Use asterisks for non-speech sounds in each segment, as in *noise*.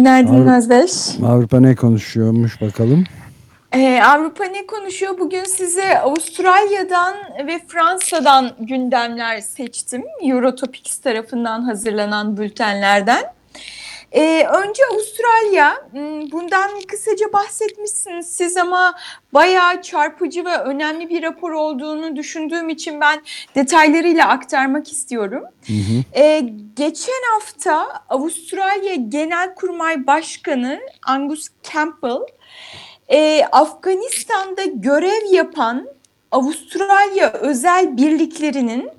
Günaydın Avru- Özdeş. Avrupa ne konuşuyormuş bakalım. Ee, Avrupa ne konuşuyor? Bugün size Avustralya'dan ve Fransa'dan gündemler seçtim. Eurotopics tarafından hazırlanan bültenlerden. Ee, önce Avustralya, Hmm, bundan kısaca bahsetmişsiniz siz ama bayağı çarpıcı ve önemli bir rapor olduğunu düşündüğüm için ben detaylarıyla aktarmak istiyorum. Hı hı. Ee, geçen hafta Avustralya Genelkurmay Başkanı Angus Campbell, e, Afganistan'da görev yapan Avustralya özel birliklerinin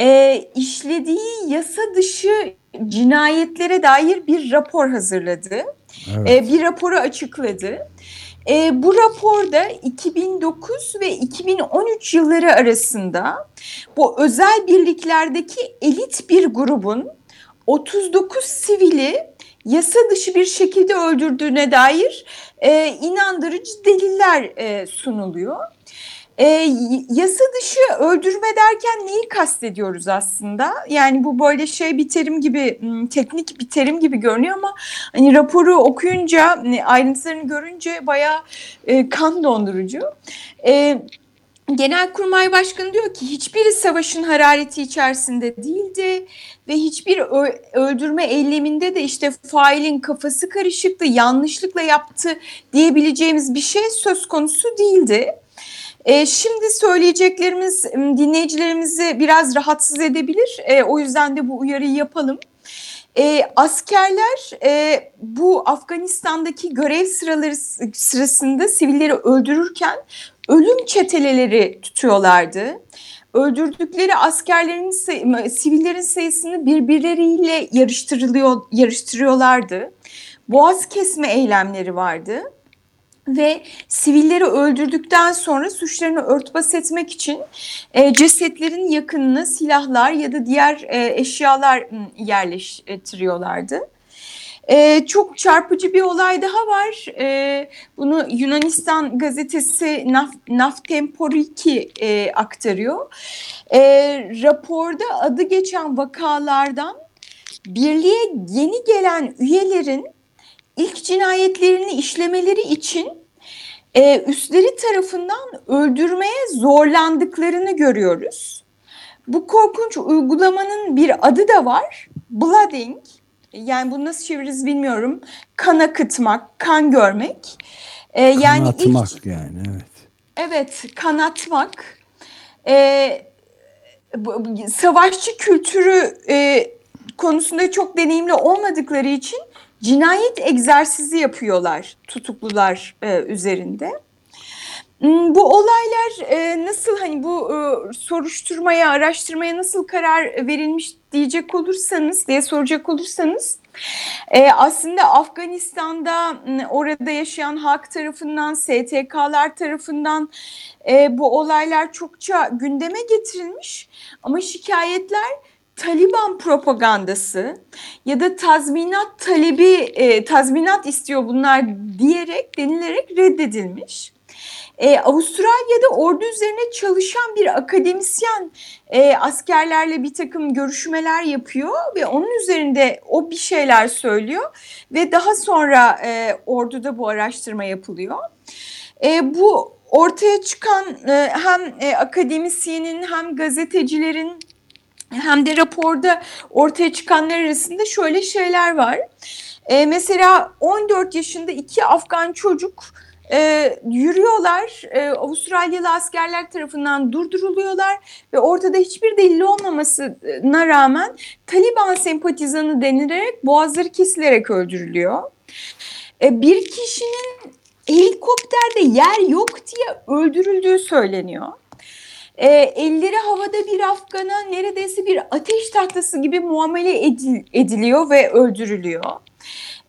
e, işlediği yasa dışı cinayetlere dair bir rapor hazırladı. Evet. E, bir raporu açıkladı. E, bu raporda 2009 ve 2013 yılları arasında bu özel birliklerdeki elit bir grubun 39 sivili yasa dışı bir şekilde öldürdüğüne dair e, inandırıcı deliller e, sunuluyor. E, yasa dışı öldürme derken neyi kastediyoruz aslında? Yani bu böyle şey bir terim gibi, teknik bir terim gibi görünüyor ama hani raporu okuyunca, hani ayrıntılarını görünce bayağı e, kan dondurucu. E, Genelkurmay Başkanı diyor ki hiçbiri savaşın harareti içerisinde değildi ve hiçbir öldürme eyleminde de işte failin kafası karışıktı, yanlışlıkla yaptı diyebileceğimiz bir şey söz konusu değildi. E, şimdi söyleyeceklerimiz dinleyicilerimizi biraz rahatsız edebilir. E, o yüzden de bu uyarıyı yapalım. E, askerler e, bu Afganistan'daki görev sıraları sırasında sivilleri öldürürken ölüm çeteleri tutuyorlardı. Öldürdükleri askerlerin sivillerin sayısını birbirleriyle yarıştırılıyor yarıştırıyorlardı. Boğaz kesme eylemleri vardı ve sivilleri öldürdükten sonra suçlarını örtbas etmek için e, cesetlerin yakınına silahlar ya da diğer e, eşyalar yerleştiriyorlardı. E, çok çarpıcı bir olay daha var. E, bunu Yunanistan gazetesi Naf, Naftemporiki e, aktarıyor. E, raporda adı geçen vakalardan birliğe yeni gelen üyelerin ilk cinayetlerini işlemeleri için e, üstleri tarafından öldürmeye zorlandıklarını görüyoruz. Bu korkunç uygulamanın bir adı da var. Blooding. Yani bunu nasıl çeviririz bilmiyorum. Kan akıtmak, kan görmek. E, yani ilk- Kanatmak yani evet. Evet, kanatmak. Bu- savaşçı kültürü e, konusunda çok deneyimli olmadıkları için cinayet egzersizi yapıyorlar tutuklular e, üzerinde. Hmm, Bu olaylar e, nasıl hani bu e, soruşturmaya, araştırmaya nasıl karar verilmiş diyecek olursanız diye soracak olursanız e, aslında Afganistan'da orada yaşayan halk tarafından, STK'lar tarafından e, bu olaylar çokça gündeme getirilmiş ama şikayetler Taliban propagandası ya da tazminat talebi, e, tazminat istiyor bunlar diyerek denilerek reddedilmiş. E, Avustralya'da ordu üzerine çalışan bir akademisyen e, askerlerle bir takım görüşmeler yapıyor ve onun üzerinde o bir şeyler söylüyor ve daha sonra e, orduda bu araştırma yapılıyor. E, bu ortaya çıkan e, hem e, akademisyenin hem gazetecilerin hem de raporda ortaya çıkanlar arasında şöyle şeyler var. E, mesela 14 yaşında iki Afgan çocuk e, yürüyorlar. E, Avustralyalı askerler tarafından durduruluyorlar ve ortada hiçbir delil olmamasına rağmen Taliban sempatizanı denilerek boğazları kesilerek öldürülüyor. E, bir kişinin helikopterde yer yok diye öldürüldüğü söyleniyor. E, elleri havada bir Afgan'a neredeyse bir ateş tahtası gibi muamele edil, ediliyor ve öldürülüyor.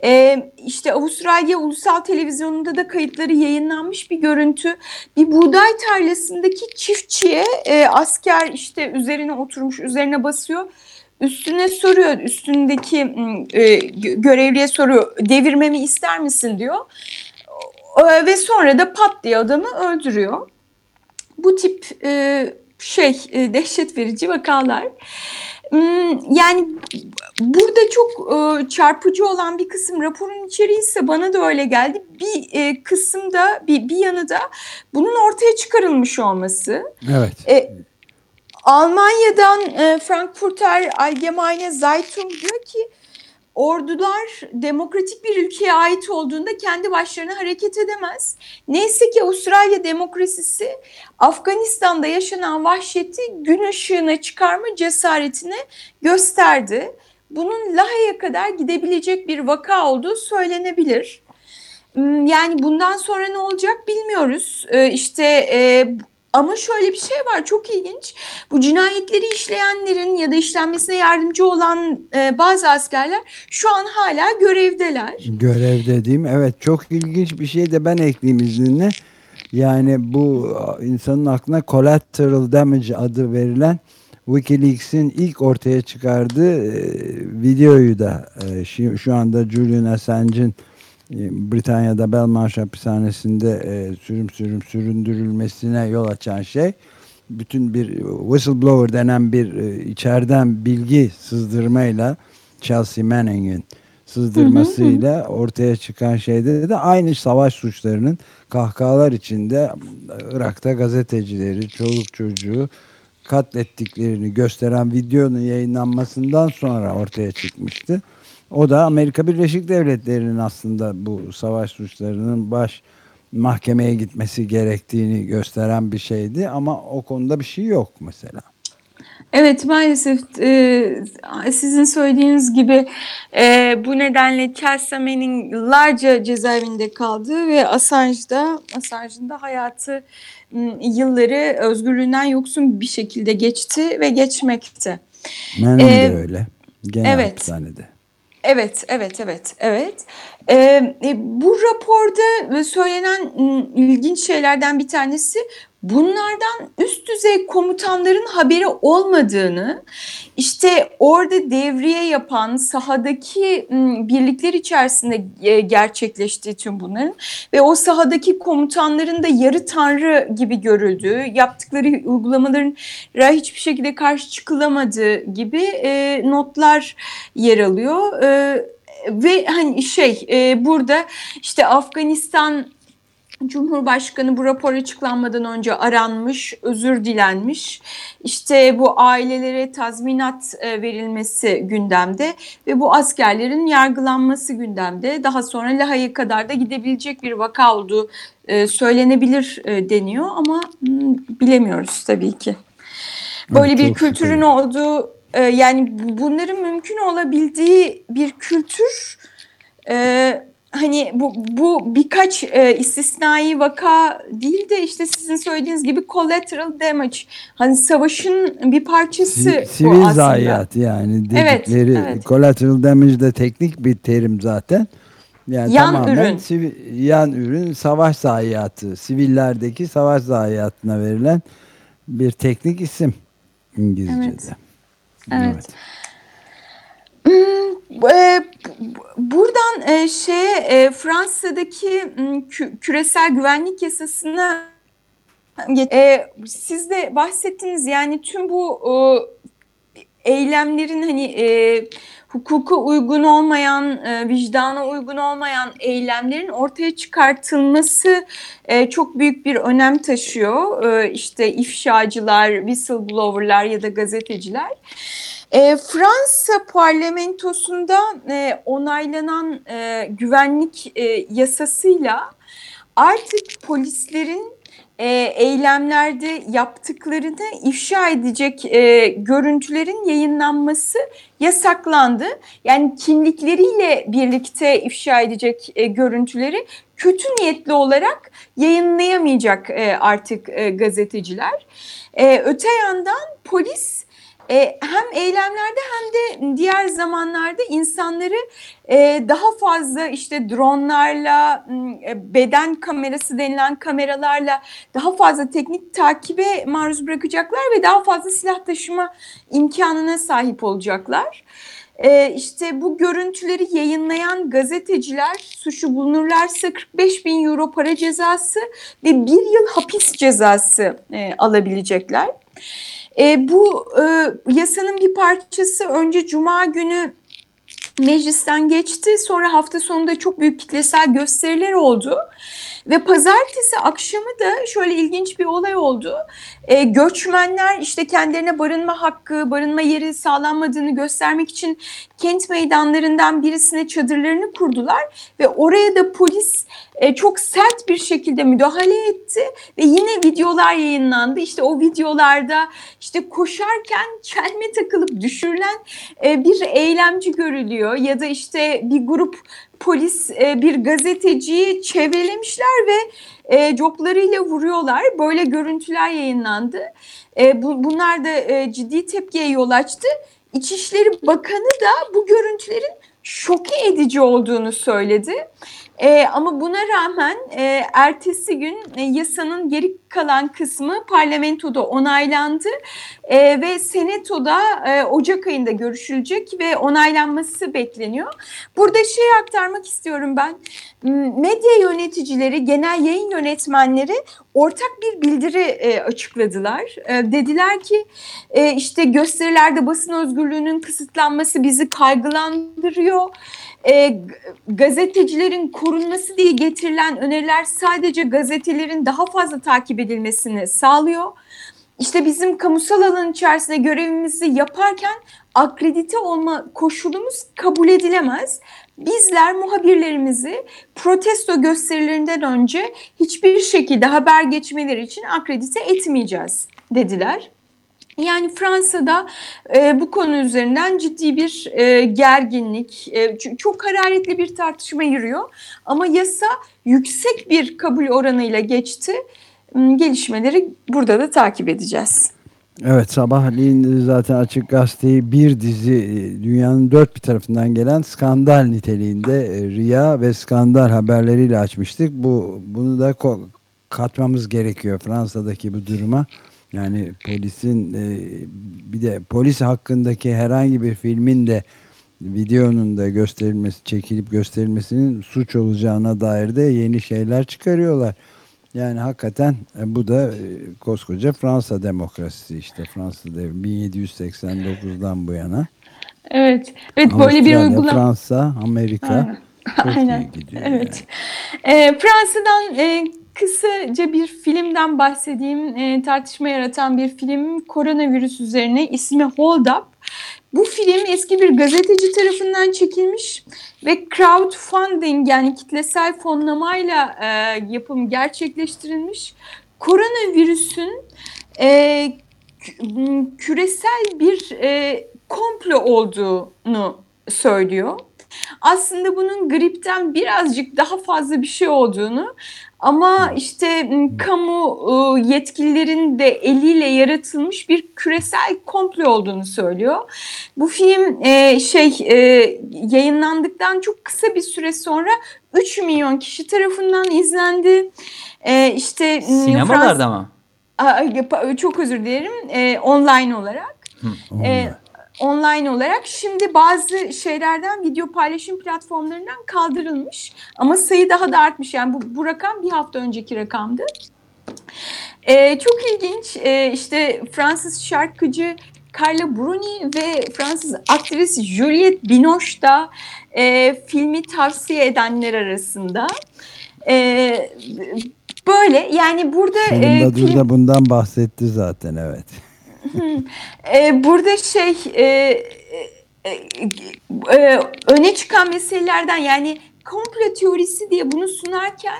Ee, işte Avustralya Ulusal Televizyonu'nda da kayıtları yayınlanmış bir görüntü. Bir buğday tarlasındaki çiftçiye e, asker işte üzerine oturmuş, üzerine basıyor. Üstüne soruyor, üstündeki e, görevliye soruyor, devirmemi ister misin diyor. E, ve sonra da pat diye adamı öldürüyor. Bu tip e, şey e, dehşet verici vakalar. Hmm, yani burada çok e, çarpıcı olan bir kısım raporun içeriği ise bana da öyle geldi. Bir e, kısımda bir, bir yanı da bunun ortaya çıkarılmış olması. Evet. E, Almanya'dan e, Frankfurter Allgemeine Zeitung diyor ki ordular demokratik bir ülkeye ait olduğunda kendi başlarına hareket edemez. Neyse ki Avustralya demokrasisi Afganistan'da yaşanan vahşeti gün ışığına çıkarma cesaretini gösterdi. Bunun Lahey'e kadar gidebilecek bir vaka olduğu söylenebilir. Hmm, yani bundan sonra ne olacak bilmiyoruz. Ee, işte e, ama şöyle bir şey var çok ilginç. Bu cinayetleri işleyenlerin ya da işlenmesine yardımcı olan e, bazı askerler şu an hala görevdeler. Görev dediğim evet çok ilginç bir şey de ben ekleyeyim izninle. Yani bu insanın aklına collateral damage adı verilen Wikileaks'in ilk ortaya çıkardığı e, videoyu da e, şu, anda Julian Assange'in Britanya'da Belmarsh hapishanesinde e, sürüm sürüm süründürülmesine yol açan şey bütün bir whistleblower denen bir e, içeriden bilgi sızdırmayla Chelsea Manning'in sızdırmasıyla ortaya çıkan şeyde de aynı savaş suçlarının kahkahalar içinde Irak'ta gazetecileri, çoluk çocuğu katlettiklerini gösteren videonun yayınlanmasından sonra ortaya çıkmıştı. O da Amerika Birleşik Devletleri'nin aslında bu savaş suçlarının baş mahkemeye gitmesi gerektiğini gösteren bir şeydi ama o konuda bir şey yok mesela. Evet maalesef e, sizin söylediğiniz gibi e, bu nedenle Chelsea Manning yıllarca cezaevinde kaldı ve Assange'da Assange'ın da hayatı yılları özgürlüğünden yoksun bir şekilde geçti ve geçmekte. Manning ee, de öyle. Gene evet. hapishanede. Evet, evet, evet, evet. Ee, bu raporda söylenen ilginç şeylerden bir tanesi bunlardan üst düzey komutanların haberi olmadığını, işte orada devriye yapan sahadaki birlikler içerisinde e, gerçekleştiği tüm bunların ve o sahadaki komutanların da yarı tanrı gibi görüldüğü, yaptıkları uygulamaların hiçbir şekilde karşı çıkılamadığı gibi e, notlar yer alıyor. E, ve hani şey e, burada işte Afganistan Cumhurbaşkanı bu rapor açıklanmadan önce aranmış, özür dilenmiş. İşte bu ailelere tazminat e, verilmesi gündemde ve bu askerlerin yargılanması gündemde. Daha sonra Laha'ya kadar da gidebilecek bir vaka olduğu e, söylenebilir e, deniyor ama hmm, bilemiyoruz tabii ki. Böyle bir kültürün olduğu yani bunların mümkün olabildiği bir kültür hani bu, bu birkaç e, istisnai vaka değil de işte sizin söylediğiniz gibi collateral damage. Hani savaşın bir parçası si, Sivil bu aslında. zayiat yani dedikleri evet, evet. collateral damage de teknik bir terim zaten. Yani yan tamamen ürün. Sivil, yan ürün savaş zayiatı. Sivillerdeki savaş zayiatına verilen bir teknik isim İngilizce'de. Evet. evet. evet. Hmm, e, buradan e, şeye e, Fransa'daki küresel güvenlik yasasına siz de bahsettiniz yani tüm bu eylemlerin hani hukuka uygun olmayan, e, vicdana uygun olmayan eylemlerin ortaya çıkartılması e, çok büyük bir önem taşıyor. E, işte ifşacılar, whistleblowerlar ya da gazeteciler. E, Fransa parlamentosunda e, onaylanan e, güvenlik e, yasasıyla artık polislerin e, eylemlerde yaptıklarını ifşa edecek e, görüntülerin yayınlanması yasaklandı. Yani kimlikleriyle birlikte ifşa edecek e, görüntüleri kötü niyetli olarak yayınlayamayacak e, artık e, gazeteciler. E, öte yandan polis e, hem eylemlerde hem de diğer zamanlarda insanları e, daha fazla işte dronlarla, e, beden kamerası denilen kameralarla daha fazla teknik takibe maruz bırakacaklar ve daha fazla silah taşıma imkanına sahip olacaklar. E, işte bu görüntüleri yayınlayan gazeteciler suçu bulunurlarsa 45 bin euro para cezası ve bir yıl hapis cezası e, alabilecekler. E, bu e, yasanın bir parçası önce Cuma günü meclisten geçti. Sonra hafta sonunda çok büyük kitlesel gösteriler oldu. Ve pazartesi akşamı da şöyle ilginç bir olay oldu. E, göçmenler işte kendilerine barınma hakkı, barınma yeri sağlanmadığını göstermek için kent meydanlarından birisine çadırlarını kurdular. Ve oraya da polis e, çok sert bir şekilde müdahale etti. Ve yine videolar yayınlandı. İşte o videolarda işte koşarken *laughs* çelme takılıp düşürülen e, bir eylemci görülüyor. Ya da işte bir grup polis e, bir gazeteciyi çevrelemişler ve e, coplarıyla vuruyorlar. Böyle görüntüler yayınlandı. E, bu, bunlar da e, ciddi tepkiye yol açtı. İçişleri Bakanı da bu görüntülerin şoke edici olduğunu söyledi. E, ama buna rağmen e, ertesi gün e, yasanın geri kalan kısmı parlamentoda onaylandı e, ve senatoda e, Ocak ayında görüşülecek ve onaylanması bekleniyor. Burada şey aktarmak istiyorum ben. Medya yöneticileri, genel yayın yönetmenleri ortak bir bildiri e, açıkladılar. E, dediler ki e, işte gösterilerde basın özgürlüğünün kısıtlanması bizi kaygılandırıyor e, gazetecilerin korunması diye getirilen öneriler sadece gazetelerin daha fazla takip edilmesini sağlıyor. İşte bizim kamusal alan içerisinde görevimizi yaparken akredite olma koşulumuz kabul edilemez. Bizler muhabirlerimizi protesto gösterilerinden önce hiçbir şekilde haber geçmeleri için akredite etmeyeceğiz dediler. Yani Fransa'da e, bu konu üzerinden ciddi bir e, gerginlik, e, çok hararetli bir tartışma yürüyor. Ama yasa yüksek bir kabul oranıyla geçti. Hmm, gelişmeleri burada da takip edeceğiz. Evet sabahleyin zaten Açık Gazete'yi bir dizi e, dünyanın dört bir tarafından gelen skandal niteliğinde e, riya ve skandal haberleriyle açmıştık. Bu Bunu da katmamız gerekiyor Fransa'daki bu duruma. Yani polisin e, bir de polis hakkındaki herhangi bir filmin de videonun da gösterilmesi, çekilip gösterilmesinin suç olacağına dair de yeni şeyler çıkarıyorlar. Yani hakikaten e, bu da e, koskoca Fransa demokrasisi işte Fransa devrimi 1789'dan bu yana. Evet. Evet böyle bir uygulama. Fransa, Amerika. Aynen. Çok Aynen. gidiyor. Evet. Yani. E, Fransa'dan e, Kısaca bir filmden bahsedeyim. E, tartışma yaratan bir film koronavirüs üzerine ismi Hold Up. Bu film eski bir gazeteci tarafından çekilmiş ve crowdfunding yani kitlesel fonlamayla e, yapım gerçekleştirilmiş. Koronavirüsün e, küresel bir e, komplo olduğunu söylüyor. Aslında bunun gripten birazcık daha fazla bir şey olduğunu ama işte kamu yetkililerin de eliyle yaratılmış bir küresel komplo olduğunu söylüyor. Bu film şey yayınlandıktan çok kısa bir süre sonra 3 milyon kişi tarafından izlendi. İşte sinemalarda Frans... mı? Çok özür dilerim. Online olarak. Hı, online online olarak. Şimdi bazı şeylerden video paylaşım platformlarından kaldırılmış ama sayı daha da artmış. Yani bu, bu rakam bir hafta önceki rakamdı. Ee, çok ilginç ee, işte Fransız şarkıcı Carla Bruni ve Fransız aktris Juliette Binoche da e, filmi tavsiye edenler arasında. E, böyle yani burada... Sonunda e, film... da bundan bahsetti zaten evet. E, burada şey... E, e, e, öne çıkan meselelerden yani komplo teorisi diye bunu sunarken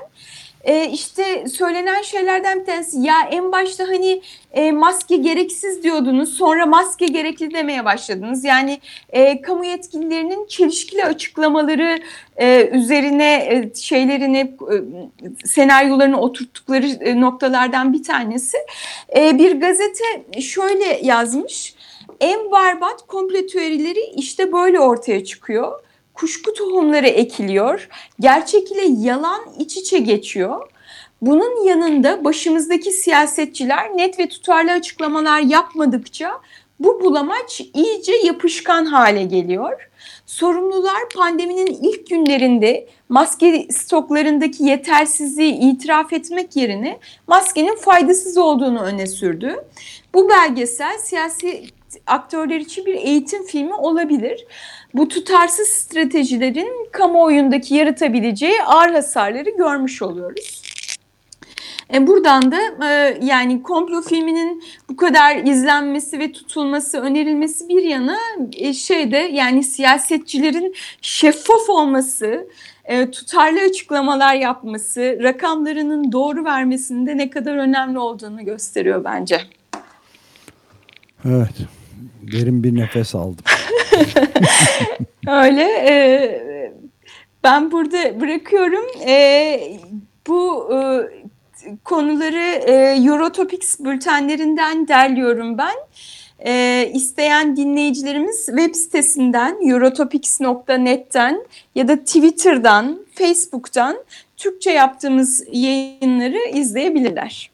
e, işte söylenen şeylerden bir tanesi ya en başta hani e, maske gereksiz diyordunuz sonra maske gerekli demeye başladınız. Yani e, kamu yetkililerinin çelişkili açıklamaları e, üzerine e, şeylerini e, senaryolarını oturttukları e, noktalardan bir tanesi. E, bir gazete şöyle yazmış en barbat komplo teorileri işte böyle ortaya çıkıyor kuşku tohumları ekiliyor. Gerçek ile yalan iç içe geçiyor. Bunun yanında başımızdaki siyasetçiler net ve tutarlı açıklamalar yapmadıkça bu bulamaç iyice yapışkan hale geliyor. Sorumlular pandeminin ilk günlerinde maske stoklarındaki yetersizliği itiraf etmek yerine maskenin faydasız olduğunu öne sürdü. Bu belgesel siyasi aktörler için bir eğitim filmi olabilir. Bu tutarsız stratejilerin kamuoyundaki yaratabileceği ağır hasarları görmüş oluyoruz. E buradan da e, yani komplo filminin bu kadar izlenmesi ve tutulması, önerilmesi bir yana e, şeyde yani siyasetçilerin şeffaf olması, e, tutarlı açıklamalar yapması, rakamlarının doğru vermesinde ne kadar önemli olduğunu gösteriyor bence. Evet derin bir nefes aldım. *laughs* Öyle. E, ben burada bırakıyorum. E, bu e, konuları e, Eurotopics bültenlerinden derliyorum ben. E, isteyen dinleyicilerimiz web sitesinden eurotopics.net'ten ya da Twitter'dan, Facebook'tan Türkçe yaptığımız yayınları izleyebilirler.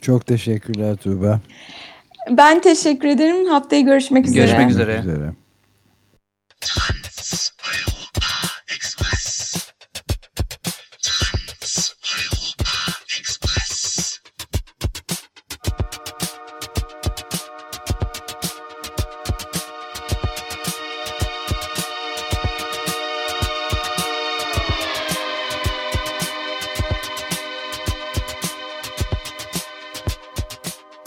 Çok teşekkürler Tuğba. Ben teşekkür ederim. Haftaya görüşmek üzere. Görüşmek üzere. Görüşmek üzere.